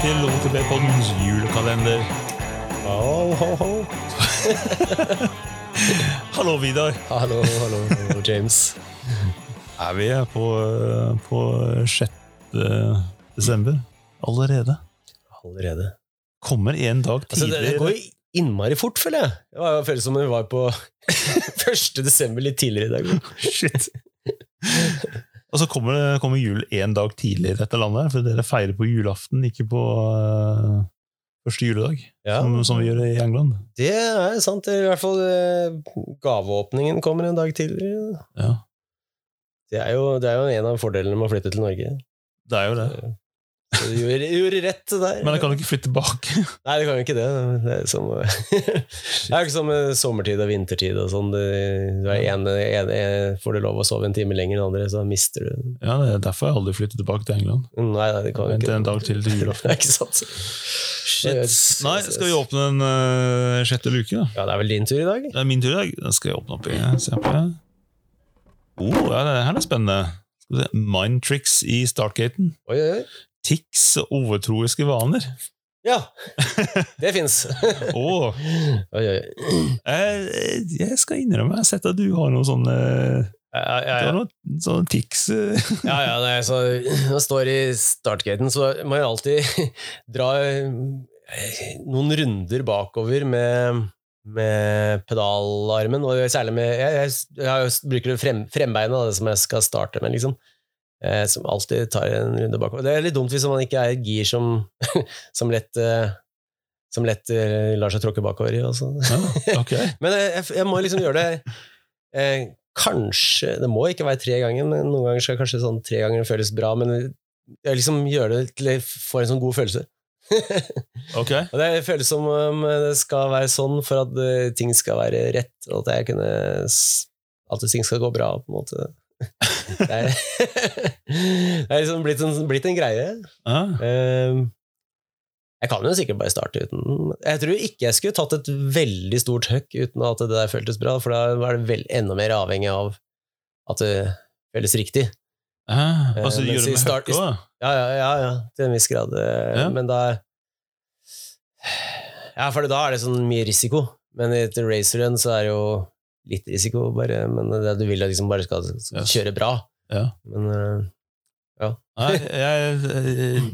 til OTB-poddens julekalender. Ho, ho, ho. Hallo, Vidar. Hallo, hallo, James. Er vi er på, på 6. desember allerede? Allerede. Kommer en dag Altså, det, går innmari fort, føler jeg. Det var- føles som om vi var på 1. desember litt tidligere i dag. Shit. Og så kommer, kommer jul en dag tidligere i dette landet, for dere feirer på julaften, ikke på uh, første juledag, Ja, som, som vi gjør i England. det er sant. I hvert fall uh, gaveåpningen kommer en dag tidligere. Ja, Det er, jo, det er jo en av fordelene med å flytte til Norge. det er jo det. Så du gjorde, gjorde rett der. Men jeg kan jo ikke flytte tilbake. Nei, det kan jo ikke det. Det er, som, det er ikke som sommertid og vintertid og sånn. Er får du lov å sove en time lenger enn andre, så mister du Ja, det er derfor jeg aldri flyttet tilbake til England. Nei, nei, det kan jo Vent ikke en dag til til julaften. Ikke sant. Shit. Nei, skal vi åpne en uh, sjette luke, da? Ja, det er vel din tur i dag? Det er min tur i dag. Den skal jeg åpne opp i. Se på det. Oh, ja, det her er spennende. Mind tricks i startgaten. Oi, oi. Tics og overtroiske vaner. Ja, det fins. Åh, Oi, oi. jeg, skal innrømme jeg har sett at du har noen sånne, Ja, ja, du ja. har noen sånne tics. eh. ja, ja nei, så Når jeg står i startgaten, så må jeg alltid dra eh, noen runder bakover med, med pedalarmen, og særlig med Jeg, jeg, jeg bruker frem, frembeinet, det som jeg skal starte med, liksom. Eh, som alltid tar en runde bakover. Det er litt dumt hvis man ikke er et gir som, som lett eh, som lett eh, lar seg tråkke bakover i. Sånn. Ja, okay. Men jeg, jeg, jeg må liksom gjøre det eh, Kanskje Det må ikke være tre ganger, men noen ganger skal kanskje sånn tre ganger føles bra. Men jeg liksom gjør det til jeg får en sånn god følelse. okay. Og det føles som om det skal være sånn for at eh, ting skal være rett, og at jeg kunne At ting skal gå bra, på en måte. Det er, det er liksom blitt en, blitt en greie. Ah. Eh, Jeg kan jo sikkert bare starte uten Jeg tror ikke jeg skulle tatt et veldig stort høkk uten at det der føltes bra, for da var det vel enda mer avhengig av at det føles riktig. Ah, altså, du gjør det med høkka, da? Ja, ja, ja, ja til en viss grad. eh, Ja. Men da Ja, for da er det sånn mye risiko. Men i et racerrun så er det jo litt risiko, bare. Men det, du vil at liksom bare skal skal kjøre bra. Ja. Men ja. Nei, jeg, jeg,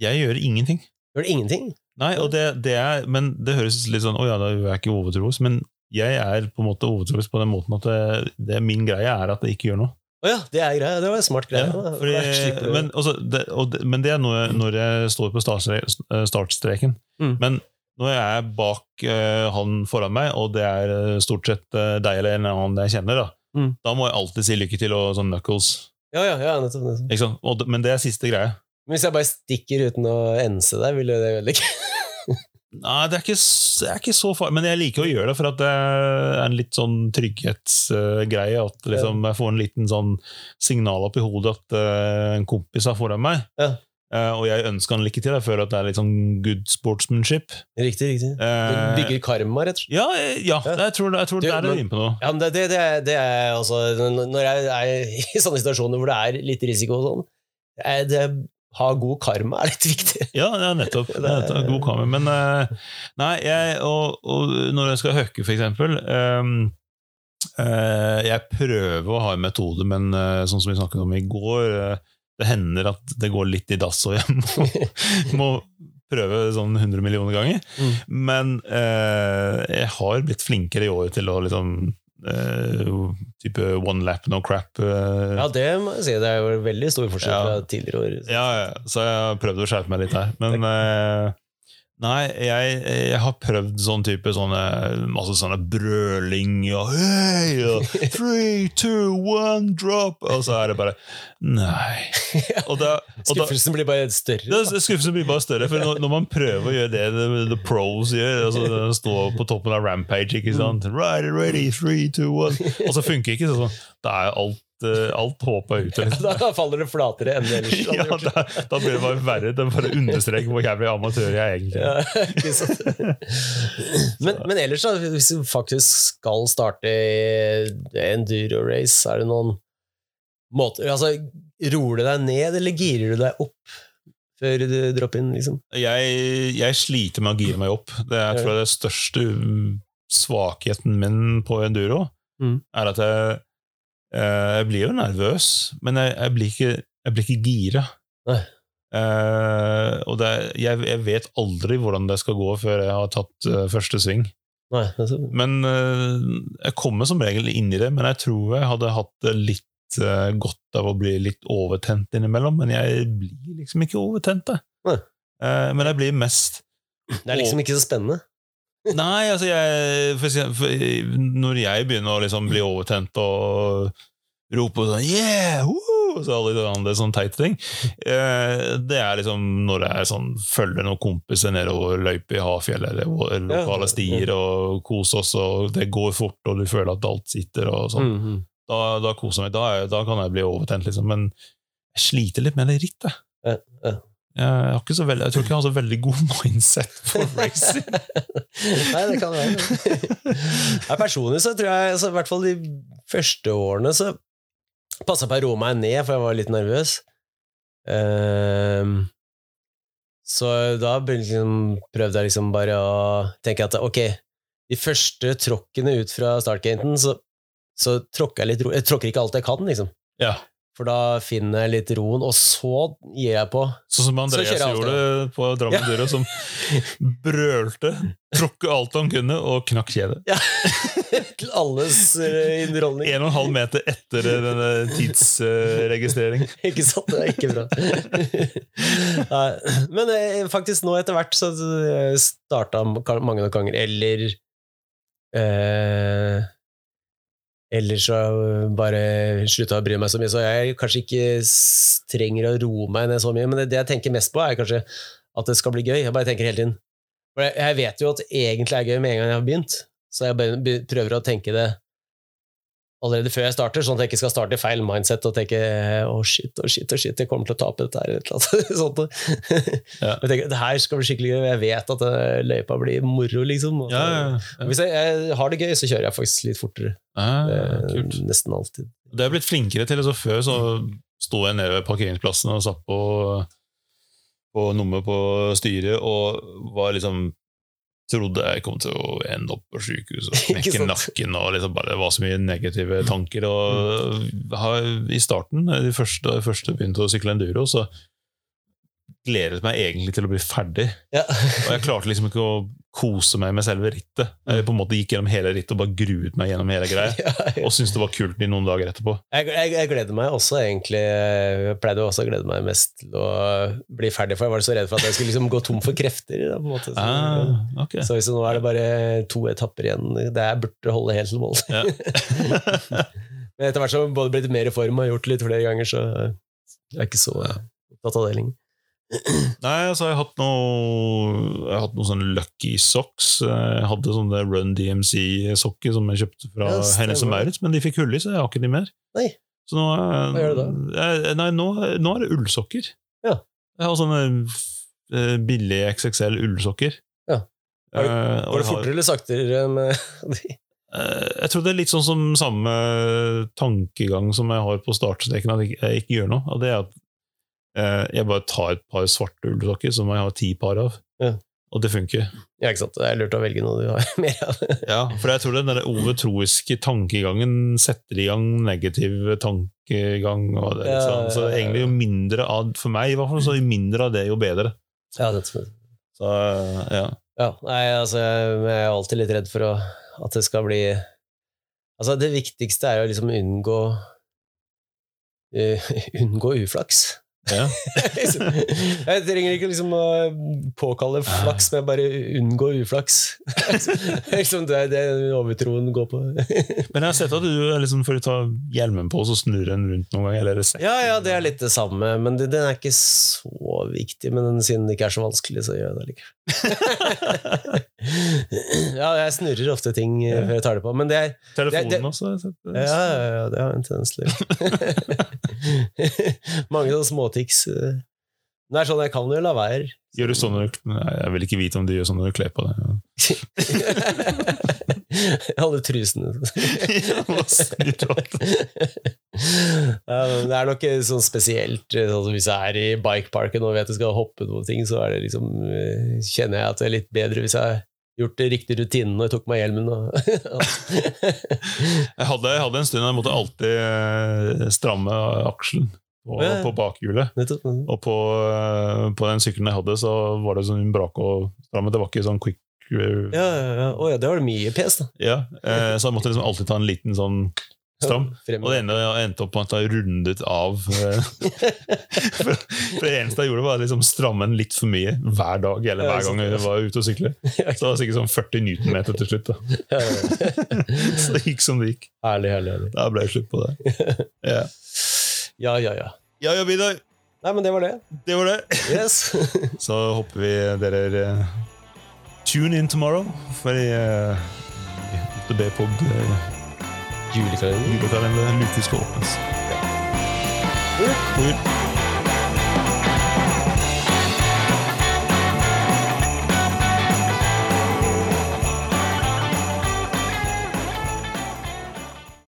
jeg gjør ingenting. gjør du ingenting? Nei, og det, det er, men det høres litt sånn Å ja, da er jeg ikke overtroisk. Men jeg er på en måte overtroisk på den måten at det, det min greie er at jeg ikke gjør noe. Å ja, det er greia. Det var en smart greie. Ja, fordi, men, også, det, og men det er når, når jeg står på startstreken. Mm. Men jeg er bak uh, han foran meg, og det er eh, stort sett uh, deg eller en annen jeg kjenner, da, Mm. da må jeg alltid si lykke til og sånn knuckles. Ja, ja, ja, nettopp. nettopp. Og, men det er siste greie. Men hvis jeg bare stikker uten å ense deg, vil det ødelegge. Nei, det er ikke, det er ikke så farlig, men jeg liker å gjøre det, for at det er en litt sånn trygghetsgreie. At liksom, jeg får en liten sånn signal opp i hodet at uh, en kompis er foran meg. Ja. Eh, og jeg ønsker han lykke til. Jeg føler at det er litt sånn good sportsmanship. Riktig, riktig. Du Eh, bygger karma, rett og slett. ja, eh, ja, Ja. jeg tror, jeg tror Du, der er du inne på noe. Ja, men det, det, det, er- det er altså Når jeg er i sånne situasjoner hvor det er litt risiko og sånn, det ha god karma er litt viktig. Ja, ja nettopp. Nettopp. God karma. Men uh, nei, jeg, og, og når jeg skal hooke, for eksempel um, Jeg prøver å ha en metode, men sånn som vi snakket om i går Det hender at det går litt i dass, og jeg må, må prøve sånn 100 millioner ganger. Mm. Men eh, jeg har blitt flinkere i år til å liksom eh, Type one lap, no crap. eh, Ja, det må jeg si. Det er jo veldig stor forskjell Ja. fra tidligere år. Ja, ja, så jeg har prøvd å skjerpe meg litt her. Men nei, jeg, jeg har prøvd sånn type sånne masse sånne brøling og hey, og three, two, one, drop Og så er det bare Nei. Da, og da Skuffelsen blir bare større. det, da. Skuffelsen blir bare større, for når, når man prøver å gjøre det the, the pros gjør, altså stå på toppen av Rampage, ikke sant Right, ready, three, two, one Og så funker ikke sånn. Da er alt, eh, alt håpet ute. Liksom. Da faller det flatere enn ellers Ja, da, da blir det bare verre. Det bare understreker hvor jævlig amatør jeg egentlig er. Ja, men, men ellers, da, hvis du faktisk skal starte enduro-race, er det noen måter altså, Roer du deg ned, eller girer du deg opp før du dropper inn, liksom? Jeg, jeg sliter med å gire meg opp. Det er jeg tror jeg, det største svakheten min på enduro. Mm. Er at jeg, jeg blir jo nervøs, men jeg, jeg blir ikke, jeg blir ikke gira. Nei. Uh, og det, jeg, jeg vet aldri hvordan det skal gå før jeg har tatt uh, første sving. Nei, Men uh, jeg kommer som regel inn i det, men jeg tror jeg hadde hatt det litt eh, godt av å bli litt overtent innimellom. Men jeg blir liksom ikke overtent, jeg. Eh, men jeg blir mest det er liksom ikke så spennende. Nei, altså jeg for, for, Når jeg begynner å liksom bli overtent og rope sånn Yeah! Woo! Så alle de andre sånne teite ting. Eh, det er liksom når jeg sånn, følger noen kompiser nedover løypa i Hafjell eller lokale stier og koser oss, og det går fort, og du føler at alt sitter og sånn. Mm, -hmm. Da, da koser jeg meg. Da, da kan jeg bli overtent, liksom. Men jeg sliter litt med det rittet. Ja, ja. Jeg, har ikke så veldig, jeg tror ikke jeg har så veldig god mindset for racing. Nei, det kan være. ja, personlig så tror jeg, så i hvert fall de første årene, så passa jeg på å roe meg ned, for jeg var litt nervøs. Um, så da liksom, prøvde jeg liksom bare å tenke at ok, de første tråkkene ut fra startgaten, så, så tråkker jeg litt ro. Jeg tråkker ikke alt jeg kan, liksom. Ja. For da finner jeg litt roen, og så gir jeg på. Sånn som Andreas så gjorde på Drammen Duro, som brølte, tråkket alt han kunne, og knakk kjedet. Ja. Til alles eh, underholdning. En og en halv meter etter denne tidsregistrering. Ikke sant? Det er ikke bra. Men eh, faktisk nå etter hvert så starta mange nok ganger, eller eh, Eller så bare slutta å bry meg så mye, så jeg kanskje ikke trenger å roe meg ned så mye. Men det, det jeg tenker mest på, er kanskje at det skal bli gøy. Jeg bare tenker hele tiden. For jeg, jeg vet jo at det egentlig er gøy med en gang jeg har begynt, så jeg prøver å tenke det allerede før jeg starter, sånn at jeg ikke skal starte i feil mindset og tenke å shit, å shit, å shit, jeg kommer til å tape dette her. eller sånt. Ja. Jeg tenker, det her skal bli skikkelig gøy, jeg vet at eh, løypa blir moro, liksom. Ja, så- ja. Hvis jeg, jeg har det gøy, så kjører jeg faktisk litt fortere. Ah, Eh. Nesten alltid. Det er blitt flinkere til. Så før så sto jeg nede ved parkeringsplassen og satt på, på nummer på styret og var liksom Trodde jeg kom til å ende opp på sykehus og knekke nakken. og liksom bare, Det var så mye negative tanker. og har, I starten, de første, da jeg først begynte å sykle enduro, så gledet meg egentlig til å bli ferdig. Ja. Og jeg klarte liksom ikke å kose meg med selve rittet. Jeg på en måte gikk gjennom hele rittet og bare gruet meg gjennom hele greia. Ja, ja. Og syntes det var kult i noen dager etterpå. Jeg, jeg, jeg gleder meg også egentlig Jeg pleide også å glede meg mest til å bli ferdig, for jeg var så redd for at jeg skulle liksom gå tom for krefter. Da, på en måte. Så, Ah, okay. så hvis nå er det bare to etapper igjen Det er burde holde helt til mål. Ja. Men etter hvert som jeg både blitt mer i form og gjort litt flere ganger, så jeg er ikke så opptatt av det lenger. Nei, altså jeg har hatt noe Jeg har hatt noen sånne Lucky Socks. Jeg hadde sånne Run DMC-sokker som jeg kjøpte fra Ja. Hennes og Maurits, men de fikk hull i, så jeg har ikke de mer. Nei. Så nå, er- Hva gjør du da? Nei, nå, nå er det ullsokker. Ja. Jeg har sånne eh, billige XXL ullsokker. Ja. Var du- Eh, Går det fortere eller saktere med de? Eh, Jeg tror det er litt sånn som samme tankegang som jeg har på startstreken, at jeg ikke- gjør noe. Og det er at jeg bare tar et par svarte ullsokker som jeg har ti par av, Ja. og det funker. Ja, ikke sant? Det er lurt å velge noe du har mer av. Ja, For jeg tror den der overtroiske tankegangen setter i gang negativ tankegang. Og det, Ja, sånn. Så ja, ja, ja. egentlig jo mindre av, for meg i hvert fall, så jo mindre av det, jo bedre. Ja, det tror jeg. Så eh, ja. Ja, nei, altså, jeg jeg er alltid litt redd for å, at det skal bli Altså, det viktigste er å liksom unngå uh, Unngå uflaks. Ja. jeg trenger ikke liksom å påkalle flaks, men bare unngå uflaks. liksom det er det overtroen går på. Men jeg har sett at du liksom, før du tar hjelmen på, så snur den rundt noen. Eller ja, ja, det er litt det samme, men det, den er ikke så viktig. Men siden det ikke er så vanskelig, så gjør jeg det likevel. Ja, jeg snurrer ofte ting ja. før jeg tar det på, men det er Telefonen Det- det- også. Ja, ja, ja, det har en tendens til. Mange sånne småtics. eh. Det er sånn jeg kan jo la være. Gjør du sånn du, Nei, jeg vil ikke vite om du gjør sånn når du kler på deg. Alle trusene. Det er nok eh, sånn spesielt eh, sånn som Hvis jeg er i bikeparken og vet jeg skal hoppe noen ting, så er det liksom, eh, kjenner jeg at det er litt bedre hvis jeg gjort det riktig rutinene og tok meg hjelmen. Og Jeg hadde, jeg hadde en stund jeg måtte alltid eh, stramme Ja, ja. på bakhjulet. Nettopp. Og på, eh, på den sykkelen jeg hadde, så var det sånn brak og stramme. Det var ikke sånn quick eh, Ja, ja, ja. Oh, ja, det var det mye pes, da. Ja, eh, så jeg måtte liksom alltid ta en liten sånn stram. Og det ene endte opp med at jeg rundet av eh, for, for det eneste jeg gjorde, var å liksom stramme den litt for mye hver dag. Eller hver gang jeg var ute og sykle. Så det var sikkert sånn 40 newtonmeter til slutt. Så det gikk som det gikk. Herlig, herlig. herlig. Da ble det slutt på det. Ja, Ja, ja, ja. ja, ja Vidar. Nei, men det var det. Det var det. Yes. Så håper vi dere uh, tune in tomorrow for uh, B-pod uh, Julekalender. Julekalenderen Luke skal åpnes. Kult.